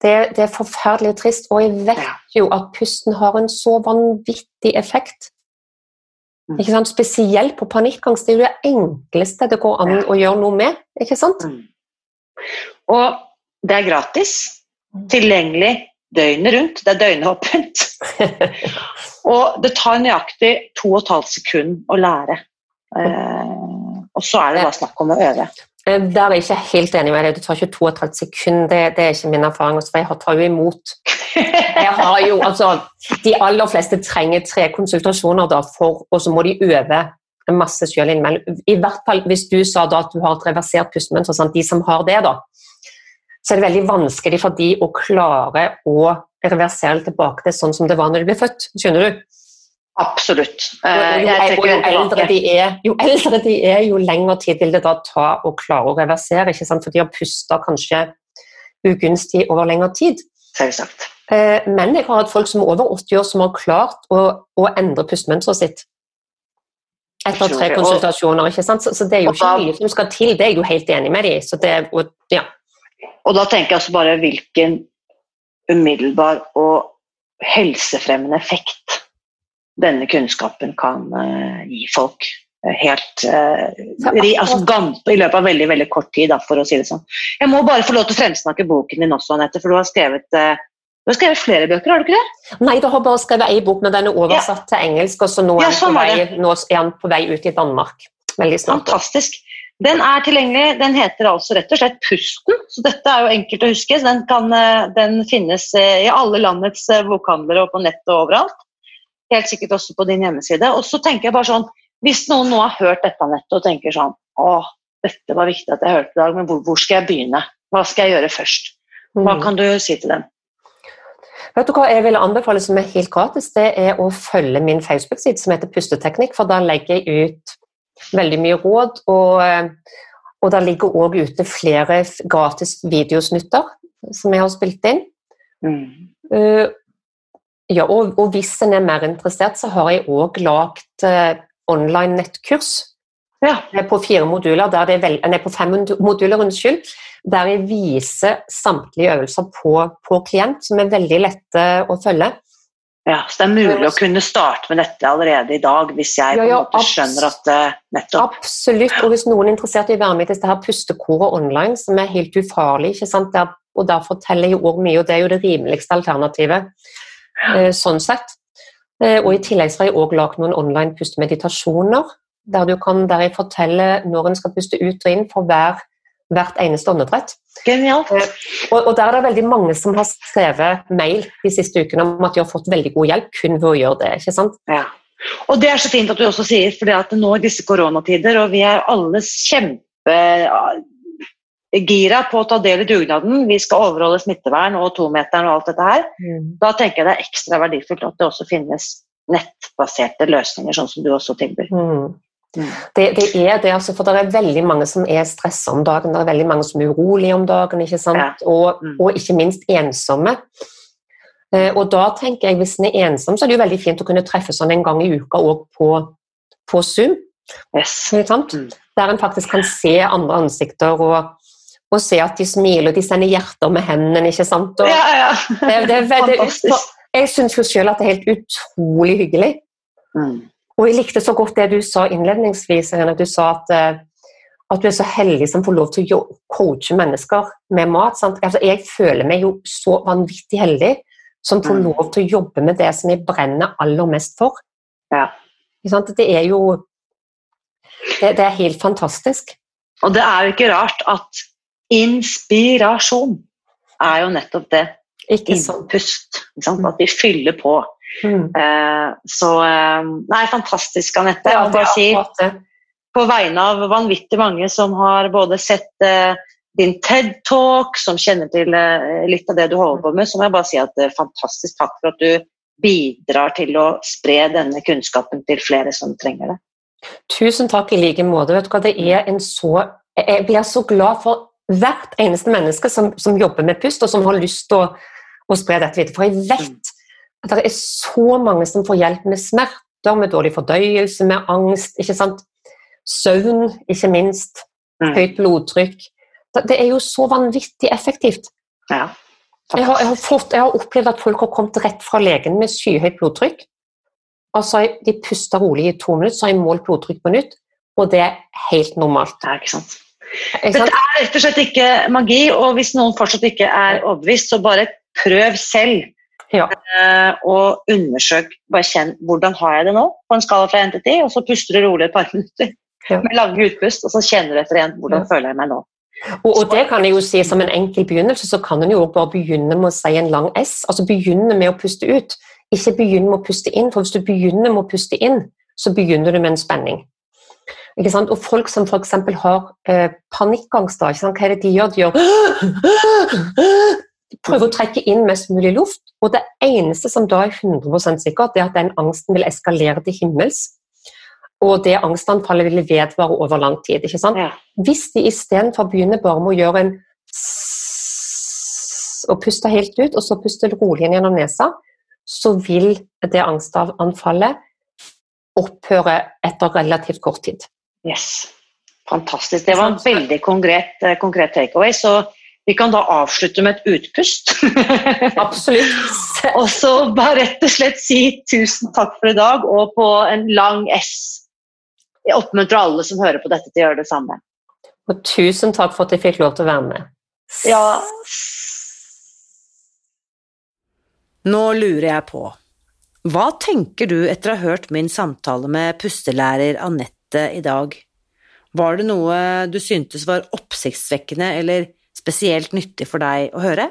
Det, det, er forferdelig trist, og jeg vet jo at pusten har en så vanvittig effekt. Ikke sant? Spesielt på panikkangst. Det er jo det enkleste det går an å gjøre noe med. ikke sant? Og det er gratis. Mm. Tilgjengelig døgnet rundt. Det er døgnåpent. og det tar nøyaktig to og et halvt sekund å lære. Eh, og så er det bare snakk om å øve. Eh, der er jeg ikke helt enig med deg. Det tar ikke to og et halvt sekund. Det, det, er ikke min erfaring. For jeg tar jo imot. Jeg har jo, altså, de aller fleste trenger tre konsultasjoner, da, for, og så må de øve masse sjøl innimellom. I hvert fall hvis du sa da at du har et reversert pustemønster. De som har det, da, så er det veldig vanskelig for de å klare å reversere tilbake til sånn som det var når de ble født. Skjønner du? Absolutt. Jo, jo, jo, eldre de er, jo eldre de er, jo lengre tid vil det da ta å klare å reversere. ikke sant? For de har pusta kanskje ugunstig over lengre tid. Selvsagt. Uh, men jeg har hatt folk som er over 80 år som har klart å, å endre pustemønsteret sitt. Etter tre konsultasjoner. ikke sant? Så, så det er jo ikke mye som skal til, det er jeg jo helt enig med dem i. Og, ja. Og da tenker jeg også bare hvilken umiddelbar og helsefremmende effekt denne kunnskapen kan uh, gi folk. Eh, helt uh, altså, I løpet av veldig veldig kort tid, da, for å si det sånn. Jeg må bare få lov til å fremsnakke boken din også, Anette, for du har skrevet uh, du har skrevet flere bøker, har du ikke det? Nei, du har bare skrevet én bok, men den er oversatt ja. til engelsk. Og så nå er, ja, sånn vei, nå er den på vei ut i Danmark. Veldig snart. Fantastisk. Den er tilgjengelig. Den heter altså rett og slett Pusten. Så dette er jo enkelt å huske. Den, kan, eh, den finnes eh, i alle landets eh, bokhandlere og på nett og overalt. Helt sikkert også på din hjemmeside. Og så tenker jeg bare sånn Hvis noen nå har hørt dette nettet og tenker sånn Å, dette var viktig at jeg hørte i dag, men hvor, hvor skal jeg begynne? Hva skal jeg gjøre først? Hva mm. kan du si til dem? Vet du hva jeg vil anbefale som er helt gratis, det er å følge min Facebook-side som heter Pusteteknikk, for da legger jeg ut veldig mye råd. Og, eh, og der ligger òg ute flere gratis videosnutter som jeg har spilt inn. Mm. Uh, ja, og, og, hvis en er mer interessert, så har jeg òg lagd uh, online nettkurs ja. på fire moduler, der det er vel, nei, på fem moduler, unnskyld, der jeg viser samtlige øvelser på, på klient, som er veldig lette å følge. Ja, Så det er mulig å kunne starte med dette allerede i dag, hvis jeg ja, ja, på en måte skjønner at det nettopp Absolutt. Og hvis noen er interessert i å være med i dette her pustekoret online, som er helt ufarlig, ikke sant? Der, og der forteller jeg òg mye, og det er jo det rimeligste alternativet eh, sånn sett. Eh, og i tillegg har jeg òg lagd noen online pustemeditasjoner, der du kan der jeg forteller når en skal puste ut og inn for hver hvert eneste åndedrett. Genialt. Eh, og, og, der er det veldig mange som har skrevet mail de siste ukene om at de har fått veldig god hjelp kun ved å gjøre det. ikke sant? Ja. Og det er så fint at du også sier, for at nå i disse koronatider, og vi er alle kjempegira på å ta del i dugnaden, vi skal overholde smittevern og tometeren og alt dette her, mm. da tenker jeg det er ekstra verdifullt at det også finnes nettbaserte løsninger, sånn som du også tilbyr. Mm. Mm. Det, det, er det, altså, for det er veldig mange som er stressa om dagen, det er veldig mange som er urolige om dagen, ikke sant? Og, mm. og, ikke minst ensomme. Eh, og da tenker jeg, hvis en er ensom, så er det jo veldig fint å kunne treffe sånn en gang i uka òg på, på, Zoom. Yes. Mm. Der en faktisk kan se andre ansikter og, og, se at de smiler, de sender hjerter med hendene, ikke sant. Og, ja, ja. det, det, er veldig, jeg syns jo selv at det er helt utrolig hyggelig. Mm. Og jeg likte så godt det du sa innledningsvis, Irene. du sa at, eh, at du er så heldig som får lov til å coache mennesker med mat. Altså, jeg føler meg jo så vanvittig heldig som får mm. lov til å jobbe med det som jeg brenner aller mest for. Ja. Det er jo det, det, er helt fantastisk. Og det er jo ikke rart at inspirasjon er jo nettopp det. Ikke Innpust. Ikke at vi fyller på. Mm. Uh, så Nei, fantastisk, Anette. Ja, si, på vegne av vanvittig mange som har både sett uh, din TED-talk, som kjenner til litt av det du holder på med, så må jeg bare si at fantastisk takk for at du bidrar til å spre denne kunnskapen til flere som trenger det. Tusen takk i like måte. Vet du hva, det er en så Jeg blir så glad for hvert eneste menneske som, som jobber med pust, og som har lyst til å, å spre dette videre. For jeg vet at det er så mange som får hjelp med smerter, med dårlig fordøyelse, med angst, ikke sant? søvn, ikke minst, mm. høyt blodtrykk. Det er jo så vanvittig effektivt. Ja, jeg, har, jeg, har fått, jeg, har, opplevd at folk har kommet rett fra legen med skyhøyt blodtrykk. Og så har de pusta rolig i to minutter, så har jeg målt blodtrykk på nytt, og det er helt normalt. Det er ikke sant. Dette er rett og slett ikke magi, og hvis noen fortsatt ikke er overbevist, så bare prøv selv. Ja. Uh, og undersøk, bare kjenn hvordan har jeg det nå, på en skala fra 1 til 10, og så puster du rolig et par minutter ja. med lange utpust, og så kjenner du etter igjen hvordan ja. føler jeg meg nå. Og, og, det kan jeg jo si Som en enkel begynnelse så kan en jo bare begynne med å si en lang S. altså Begynne med å puste ut. Ikke begynne med å puste inn, for hvis du begynner med å puste inn, så begynner du med en spenning. Ikke sant? Og folk som f.eks. har eh, panikkangst, hva er det de gjør? De gjør prøver å trekke inn mest mulig luft. Og det eneste som da er 100 sikkert, det er at den angsten vil eskalere til himmels. Og det angstanfallet vil vedvare over lang tid. ikke sant? Ja. Hvis de istedenfor begynner bare med å gjøre en og puste helt ut, og så puste rolig inn gjennom nesa, så vil det angstanfallet opphøre etter relativt kort tid. Yes. Fantastisk. Det var en veldig konkret, eh, konkret takeaway. Så vi kan da avslutte med et utpust. Absolutt. og så bare rett og slett si tusen takk for i dag, og på en lang S. Jeg oppmuntrer alle som hører på dette, til å gjøre det samme. Og tusen takk for at jeg fikk lov til å være med. Ja. Nå lurer jeg på, hva tenker du etter å ha hørt min samtale med pustelærer Anette i dag? Var det noe du syntes var oppsiktsvekkende eller spesielt nyttig for deg å høre?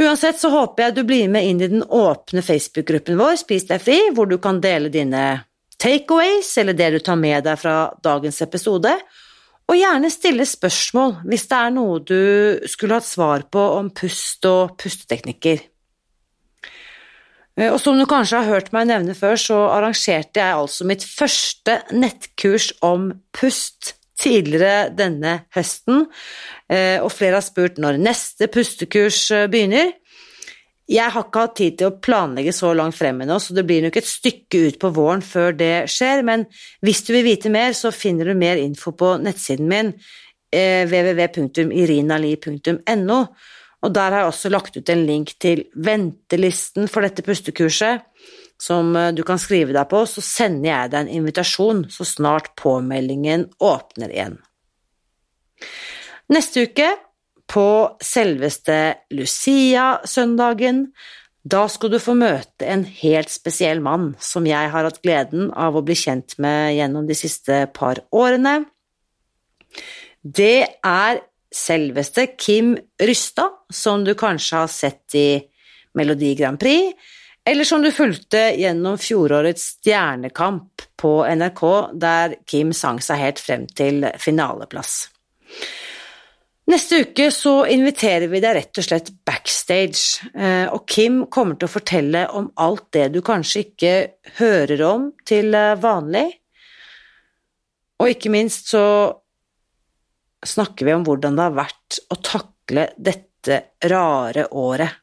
Uansett så håper jeg du blir med inn i den åpne Facebook-gruppen vår Spis deg fri, hvor du kan dele dine takeaways eller det du tar med deg fra dagens episode, og gjerne stille spørsmål hvis det er noe du skulle hatt svar på om pust og pusteteknikker. Og som du kanskje har hørt meg nevne før, så arrangerte jeg altså mitt første nettkurs om pust tidligere denne høsten, eh, og flere har spurt når neste pustekurs eh, begynner. Jeg har ikke hatt tid til å planlegge så langt frem ennå, så det blir nok et stykke ut på våren før det skjer, men hvis du vil vite mer, så finner du mer info på nettsiden min, eh, www.irinali.no, og der har jeg også lagt ut en link til ventelisten for dette pustekurset, som eh, du kan skrive deg på, så sender jeg deg en invitasjon så snart påmeldingen åpner igjen. Neste uke, på selveste Lucia-søndagen, da skal du få møte en helt spesiell mann som jeg har hatt gleden av å bli kjent med gjennom de siste par årene. Det er selveste Kim Rystad, som du kanskje har sett i Melodi Grand Prix, eller som du fulgte gjennom fjorårets Stjernekamp på NRK, der Kim sang seg helt frem til finaleplass. Neste uke så inviterer vi deg rett og slett backstage, eh, og Kim kommer til å fortelle om alt det du kanskje ikke hører om til eh, vanlig, Og ikke minst så snakker vi om hvordan det har vært å takle dette rare året,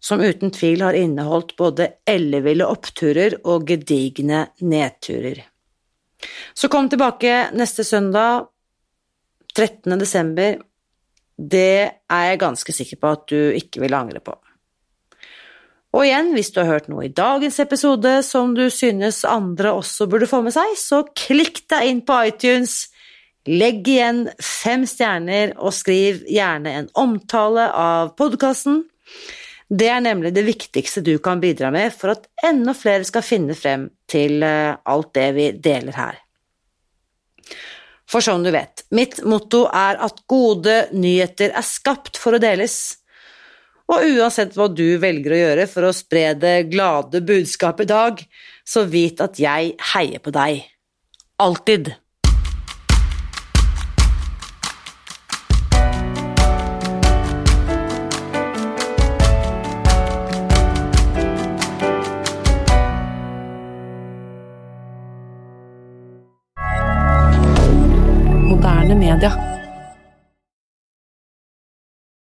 som uten tvil har inneholdt både elleville oppturer og gedigne nedturer. Så kom tilbake neste søndag, 13. desember. Det er jeg ganske sikker på at du ikke vil angre på. Og igjen, hvis du har hørt noe i dagens episode som du synes andre også burde få med seg, så klikk deg inn på iTunes, legg igjen fem stjerner og skriv gjerne en omtale av podkasten. Det er nemlig det viktigste du kan bidra med for at enda flere skal finne frem til eh, alt det vi deler her. For som du vet, mitt motto er at gode nyheter er skapt for å deles. Og uansett hva du velger å gjøre for å spre det glade budskapet i dag, så vit at jeg heier på deg. Alltid.